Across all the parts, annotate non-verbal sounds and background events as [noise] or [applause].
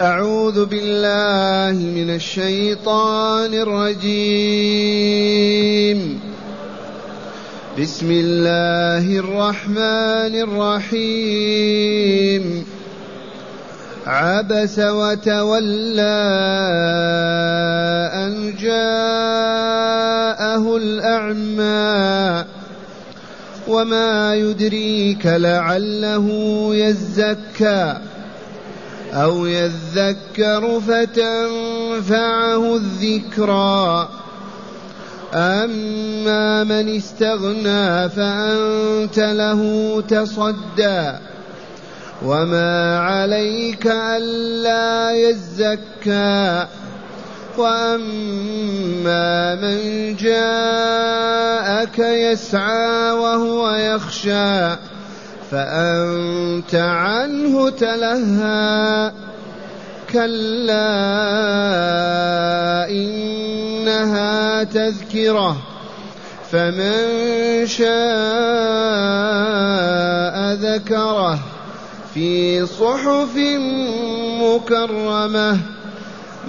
أعوذ بالله من الشيطان الرجيم. بسم الله الرحمن الرحيم. عبس وتولى أن جاءه الأعمى. وما يدريك لعله يزكى. أو يذكر فتنفعه الذكرى. أما من استغنى فأنت له تصدى. وما عليك ألا يزكى. وأما من جاءك يسعى وهو يخشى. فأنت عنه تلهى. كلا إنها تذكرة. فمن شاء ذكره في صحف مكرمة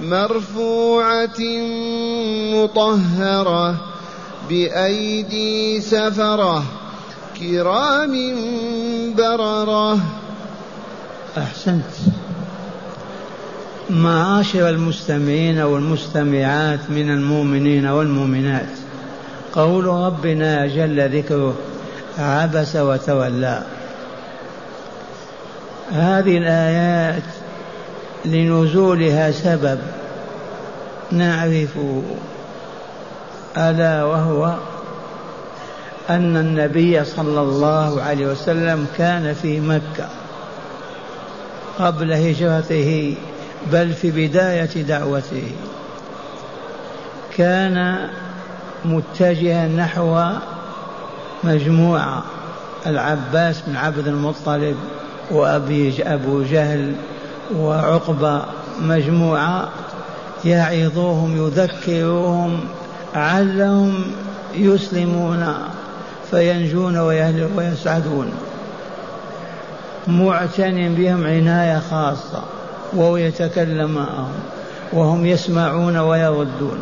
مرفوعة مطهرة بأيدي سفرة. كرام بررة. أحسنت. معاشر المستمعين والمستمعات من المؤمنين والمؤمنات قول ربنا جل ذكره عبس وتولى هذه الآيات لنزولها سبب نعرف ألا وهو أن النبي صلى الله عليه وسلم كان في مكة قبل هجرته بل في بداية دعوته. كان متجها نحو مجموعة العباس بن عبد المطلب وأبي أبو جهل وعقبة مجموعة يعظوهم يذكروهم علهم يسلمون. فينجون ويسعدون معتن بهم عناية خاصة وهو يتكلم معهم وهم يسمعون ويردون.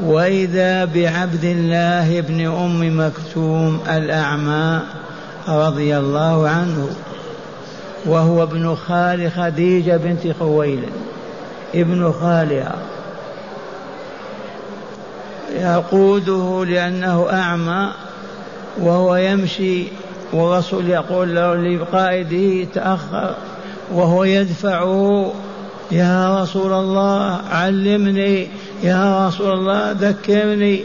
وإذا بعبد الله بن أم مكتوم الأعمى رضي الله عنه وهو ابن خال خديجة بنت خويلد ابن خالها يقوده لأنه أعمى وهو يمشي والرسول يقول له لقائده تأخر وهو يدفعه يا رسول الله علمني يا رسول الله ذكرني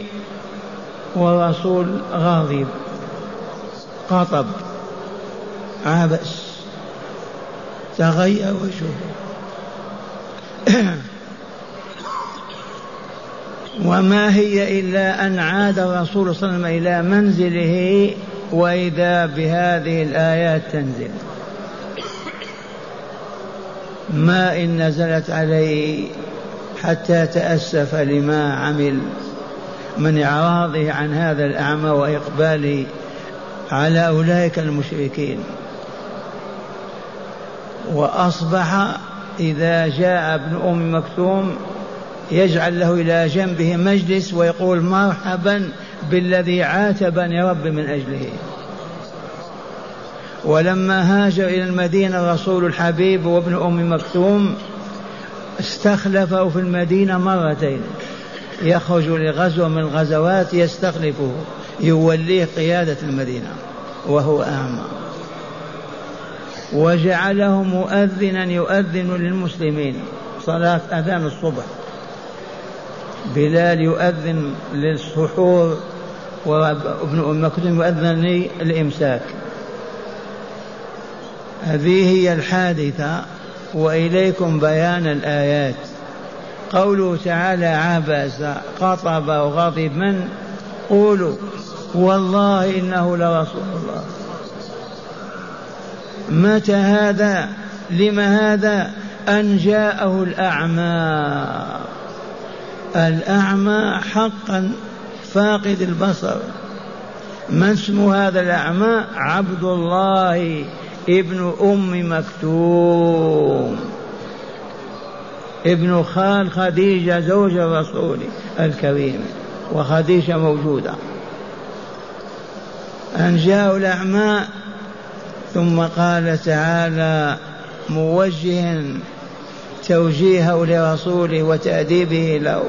والرسول غاضب قطب عبس تغير وجهه [clears throat] وما هي إلا أن عاد الرسول صلى الله عليه وسلم إلى منزله وإذا بهذه الآيات تنزل. ما إن نزلت عليه حتى تأسف لما عمل من إعراضه عن هذا الأعمى وإقباله على أولئك المشركين. وأصبح إذا جاء ابن أم مكتوم يجعل له إلى جنبه مجلس ويقول مرحبا بالذي عاتبني رب من أجله. ولما هاجر إلى المدينة الرسول الحبيب وابن أم مكتوم استخلفه في المدينة مرتين. يخرج لغزوة من الغزوات يستخلفه يوليه قيادة المدينة وهو أعمى. وجعله مؤذنا يؤذن للمسلمين. صلاة أذان الصبح. بلال يؤذن للسحور وابن أم مكتوم يؤذن للإمساك. هذه هي الحادثة وإليكم بيان الآيات. قوله تعالى عبس قطب وغضب من؟ قولوا والله إنه لرسول الله. متى هذا؟ لم هذا؟ أن جاءه الأعمى. الأعمى حقا فاقد البصر. من اسم هذا الأعمى؟ عبد الله ابن أم مكتوم. ابن خال خديجة زوج الرسول الكريم وخديجة موجودة. أن جاءوا الأعمى ثم قال تعالى موجها توجيهه لرسوله وتأديبه له.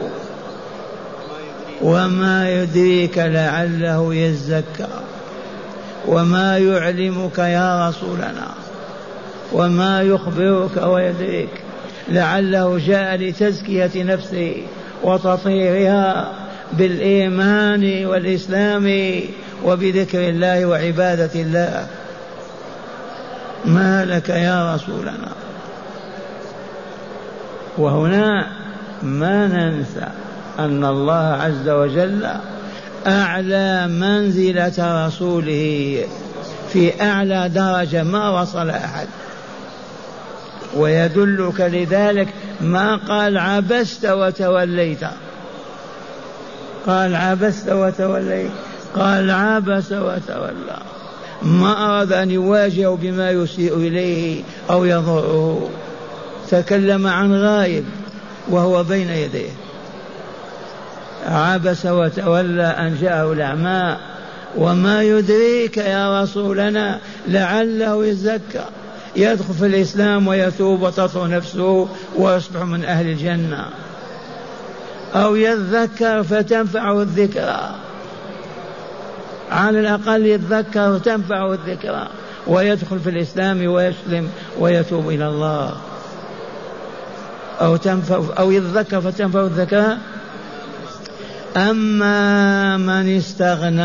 وما يدريك لعله يزكى. وما يعلمك يا رسولنا. وما يخبرك ويدريك لعله جاء لتزكية نفسه وتطهيرها بالإيمان والإسلام وبذكر الله وعبادة الله. ما لك يا رسولنا؟ وهنا ما ننسى أن الله عز وجل أعلى منزلة رسوله في أعلى درجة ما وصل أحد. ويدلك لذلك ما قال عبست وتوليت. قال عبست وتوليت. قال عبس وتولى. ما أراد أن يواجه بما يسيء إليه أو يضره. تكلم عن غائب وهو بين يديه. عبس وتولى أن جاءه الأعمى وما يدريك يا رسولنا لعله يزكى يدخل في الإسلام ويتوب وتطهر نفسه ويصبح من أهل الجنة. أو يذكر فتنفعه الذكرى. على الأقل يتذكر وتنفعه الذكرى. ويدخل في الإسلام ويسلم ويتوب إلى الله. أو تنفع أو يتذكر فتنفعه الذكرى أما من استغنى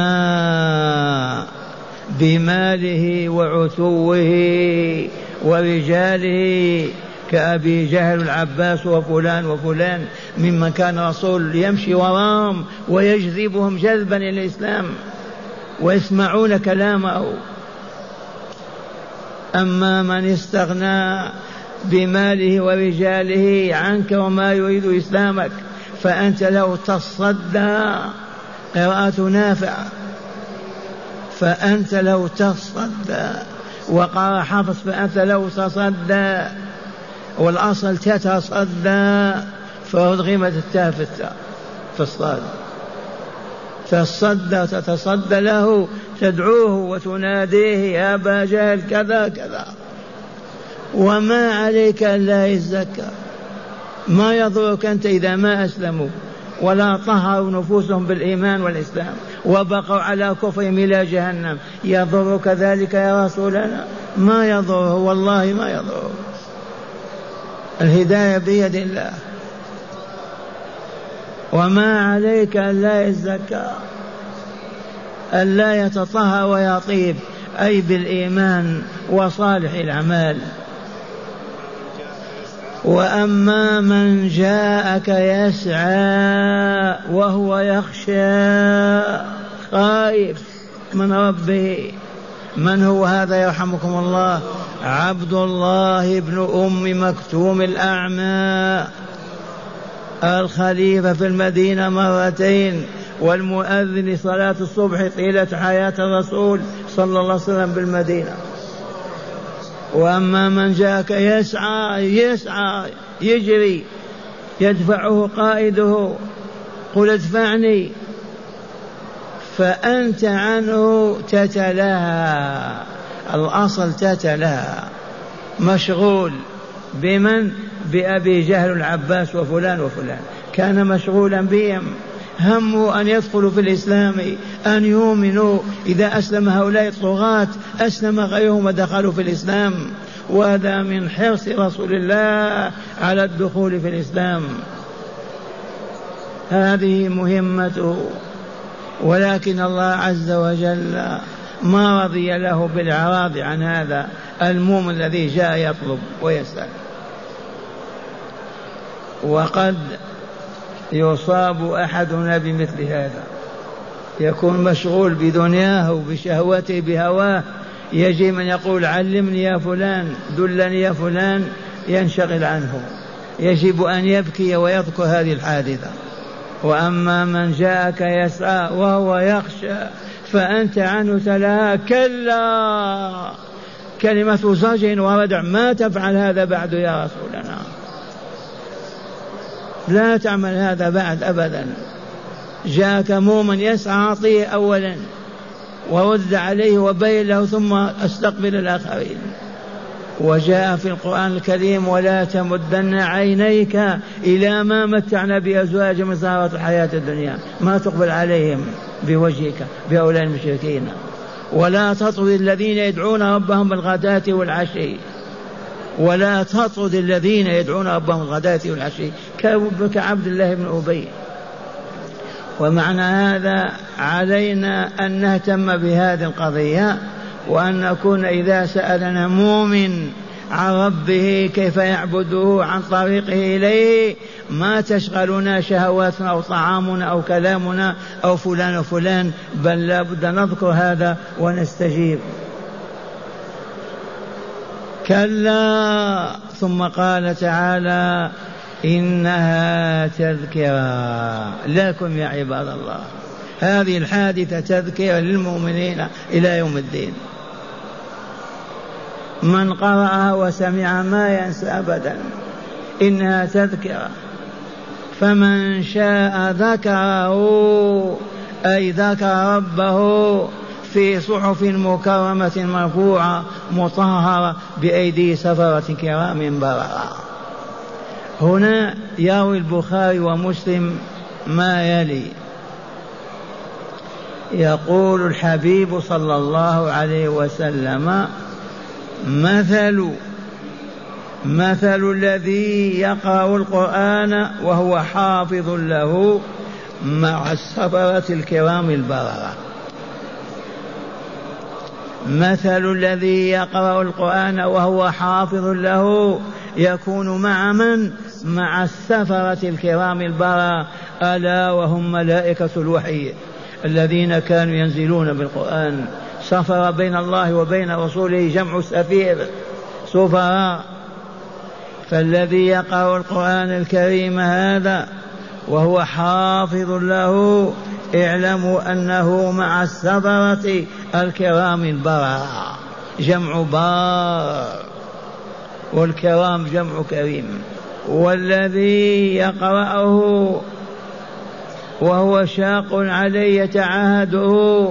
بماله وعتوه ورجاله كأبي جهل العباس وفلان وفلان ممن كان رسول يمشي وراهم ويجذبهم جذبا إلى الإسلام ويسمعون كلامه. أما من استغنى بماله ورجاله عنك وما يريد إسلامك فأنت له تصدى قراءة نافعة فأنت لو تصدى وقال حفص فأنت لو تصدى والأصل تتصدى فأدغمت التاء في في الصاد. تصدى تتصدى له تدعوه وتناديه يا أبا جهل كذا كذا. وما عليك ألا يزكى. ما يضرك أنت إذا ما أسلموا. ولا طهروا نفوسهم بالإيمان والإسلام. وبقوا على كفرهم إلى جهنم. يضرك ذلك يا رسولنا؟ ما يضره. والله ما يضره. الهداية بيد الله. وما عليك ألا يزكى. ألا يتطهر ويطيب. أي بالإيمان وصالح الأعمال. وأما من جاءك يسعى وهو يخشى خائف من ربه. من هو هذا يرحمكم الله؟ عبد الله بن أم مكتوم الأعمى الخليفة في المدينة مرتين والمؤذن لصلاه الصبح طيلة حياة الرسول صلى الله عليه وسلم بالمدينة. وأما من جاءك يسعى يسعى يجري يدفعه قائده قل ادفعني فأنت عنه تتلهى الأصل تتلهى مشغول بمن؟ بأبي جهل العباس وفلان وفلان. كان مشغولا بهم. همه أن يدخلوا في الإسلام أن يؤمنوا. إذا أسلم هؤلاء الطغاة أسلم غيرهم ودخلوا في الإسلام. وهذا من حرص رسول الله على الدخول في الإسلام. هذه مهمته. ولكن الله عز وجل ما رضي له بالإعراض عن هذا. المؤمن الذي جاء يطلب ويسأل. وقد يصاب أحدنا بمثل هذا. يكون مشغول بدنياه وبشهوته بهواه. يجي من يقول علمني يا فلان دلني يا فلان ينشغل عنه. يجب أن يبكي ويذكر هذه الحادثة. وأما من جاءك يسعى وهو يخشى فأنت عنه تلاها كلا. كلمة زجر وردع ما تفعل هذا بعد يا رسولنا. لا تعمل هذا بعد أبدا. جاءك مؤمن يسعى أعطيه أولا ورد عليه وبين له ثم أستقبل الآخرين. وجاء في القرآن الكريم ولا تمدن عينيك إلى ما متعنا بأزواج من زهرة الحياة الدنيا. ما تقبل عليهم بوجهك بهؤلاء المشركين. ولا تطرد الذين يدعون ربهم بالغداة والعشي. ولا تطرد الذين يدعون ربهم بالغداة والعشي كعبد الله بن أبي. ومعنى هذا علينا أن نهتم بهذه القضية وأن نكون إذا سألنا مؤمن عن ربه كيف يعبده عن طريقه إليه ما تشغلنا شهواتنا أو طعامنا أو كلامنا أو فلان وفلان بل لا بد نذكر هذا ونستجيب. كلا ثم قال تعالى إنها تذكرة لكم يا عباد الله. هذه الحادثة تذكرة للمؤمنين إلى يوم الدين. من قرأها وسمع ما ينسى أبدا. إنها تذكرة. فمن شاء ذكره أي ذكر ربه في صحف مكرمة مرفوعة مطهرة بأيدي سفرة كرام بررة. هنا يروي البخاري ومسلم ما يلي. يقول الحبيب صلى الله عليه وسلم مثل مثل الذي يقرأ القرآن وهو حافظ له مع السفرة الكرام البررة. مثل الذي يقرأ القرآن وهو حافظ له يكون مع من؟ مع السفرة الكرام البررة ألا وهم ملائكة الوحي الذين كانوا ينزلون بالقرآن. سفر بين الله وبين رسوله جمع سفير سفراء. فالذي يقرأ القرآن الكريم هذا وهو حافظ له اعلموا أنه مع السفرة الكرام البراء جمع بار والكرام جمع كريم والذي يقرأه وهو شاق عليه يتعاهده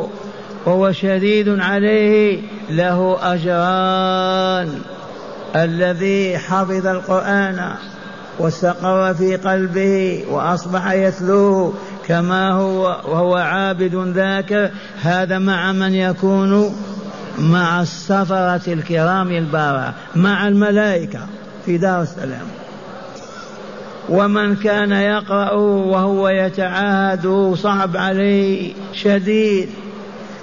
وهو شديد عليه له أجران الذي حفظ القرآن واستقر في قلبه وأصبح يتلوه كما هو وهو عابد ذاك. هذا مع من يكون؟ مع السفرة الكرام البارة مع الملائكة في دار السلام. ومن كان يقرأ وهو يتعاهد صعب عليه شديد.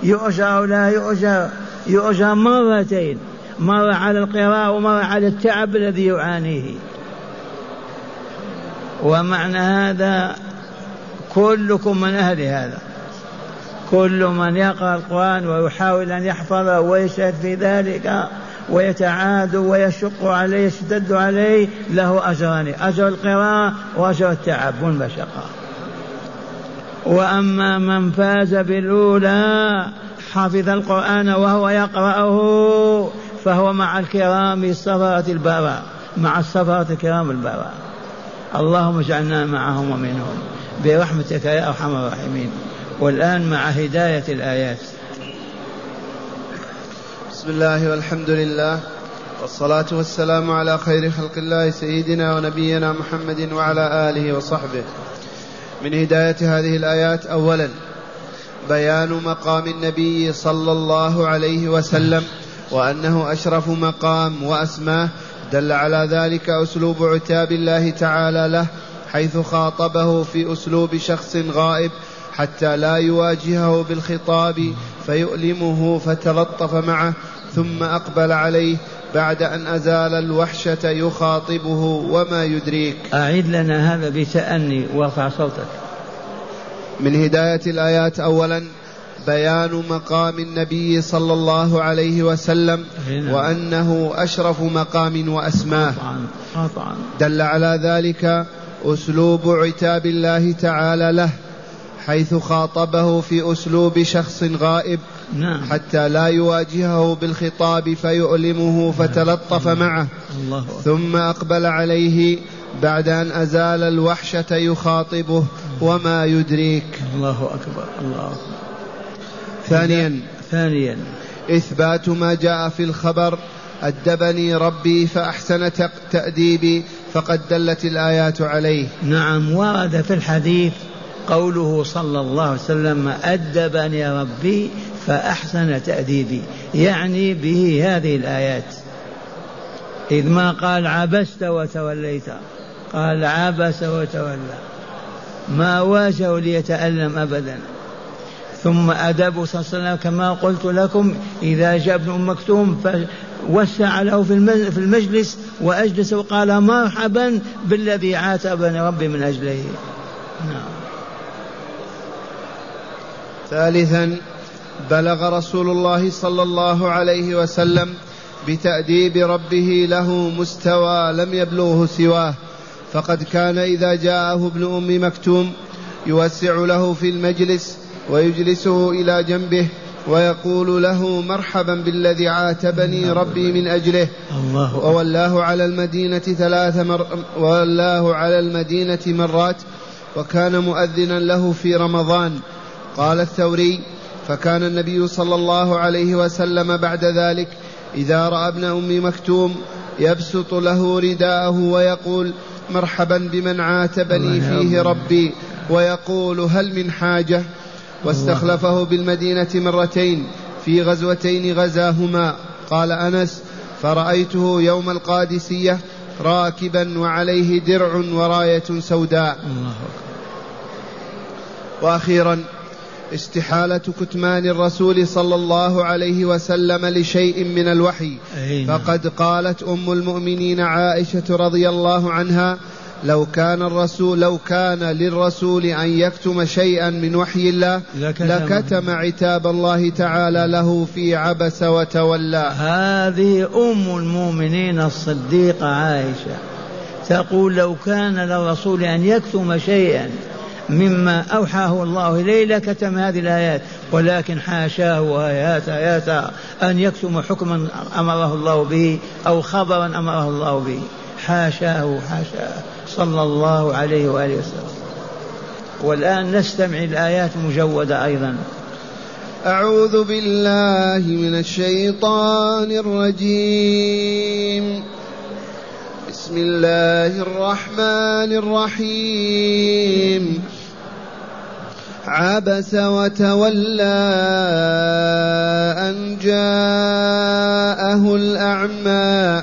يؤجر لا يؤجر؟ يؤجر مرتين مرة على القراءة ومرة على التعب الذي يعانيه. ومعنى هذا كلكم من أهل هذا. كل من يقرأ القرآن ويحاول أن يحفظه ويشهد في ذلك ويتعاد ويشق عليه يشتد عليه له أجران أجر القراءة وأجر التعب والمشقة. وأما من فاز بالأولى حفظ القرآن وهو يقرأه فهو مع الكرام السفرة البراء مع السفرة الكرام البراء. اللهم اجعلنا معهم ومنهم. برحمتك يا أرحم الراحمين. والآن مع هداية الآيات. بسم الله والحمد لله والصلاة والسلام على خير خلق الله سيدنا ونبينا محمد وعلى آله وصحبه. من هداية هذه الآيات أولا بيان مقام النبي صلى الله عليه وسلم وأنه أشرف مقام وأسماه دل على ذلك أسلوب عتاب الله تعالى له حيث خاطبه في أسلوب شخص غائب حتى لا يواجهه بالخطاب فيؤلمه فتلطف معه ثم أقبل عليه بعد أن أزال الوحشة يخاطبه وما يدريك. أعيد لنا هذا بتأني وارفع صوتك. من هداية الآيات أولا بيان مقام النبي صلى الله عليه وسلم وأنه أشرف مقام وأسماه. دل على ذلك أسلوب عتاب الله تعالى له حيث خاطبه في أسلوب شخص غائب نعم. حتى لا يواجهه بالخطاب فيؤلمه فتلطف معه. الله ثم أقبل عليه بعد أن أزال الوحشة يخاطبه وما يدريك. الله أكبر الله أكبر. ثانيا. ثانيا. إثبات ما جاء في الخبر. أدبني ربي فأحسن تأديبي فقد دلت الآيات عليه. نعم ورد في الحديث قوله صلى الله عليه وسلم أدبني ربي فأحسن تأديبي. يعني به هذه الآيات. إذ ما قال عبست وتوليت. قال عبس وتولى. ما واجه ليتألم أبدا. ثم أدب صلى الله عليه وسلم كما قلت لكم إذا جاء ابن أم مكتوم فوسع له في المجلس وأجلس وقال مرحبا بالذي عاتبني ربي من أجله. نعم. ثالثا بلغ رسول الله صلى الله عليه وسلم بتأديب ربه له مستوى لم يبلغه سواه. فقد كان إذا جاءه ابن أم مكتوم يوسع له في المجلس ويجلسه إلى جنبه ويقول له مرحبا بالذي عاتبني ربي من أجله. الله وولاه على المدينة ثلاث مر وولاه على المدينة مرات وكان مؤذنا له في رمضان. قال الثوري فكان النبي صلى الله عليه وسلم بعد ذلك إذا رأى ابن أم مكتوم يبسط له رداءه ويقول مرحبا بمن عاتبني فيه ربي. ويقول هل من حاجة؟ واستخلفه بالمدينة مرتين في غزوتين غزاهما. قال أنس فرأيته يوم القادسية راكبا وعليه درع وراية سوداء. وأخيرا استحالة كتمان الرسول صلى الله عليه وسلم لشيء من الوحي. فقد قالت أم المؤمنين عائشة رضي الله عنها لو كان الرسول لو كان للرسول أن يكتم شيئا من وحي الله لكتم عتاب الله تعالى له في عبس وتولى. هذه أم المؤمنين الصديقة عائشة تقول لو كان للرسول أن يكتم شيئا مما أوحاه الله إليه لكتم هذه الآيات ولكن حاشاه وآيات آيات أن يكتم حكما أمره الله به أو خبرا أمره الله به. حاشاه حاشاه. صلى الله عليه وآله وسلم. والآن نستمع الآيات مجودة أيضا. أعوذ بالله من الشيطان الرجيم. بسم الله الرحمن الرحيم. عبس وتولى أن جاءه الأعمى.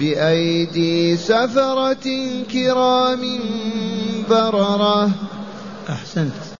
بأيدي سفرة كرام بررة. أحسنت.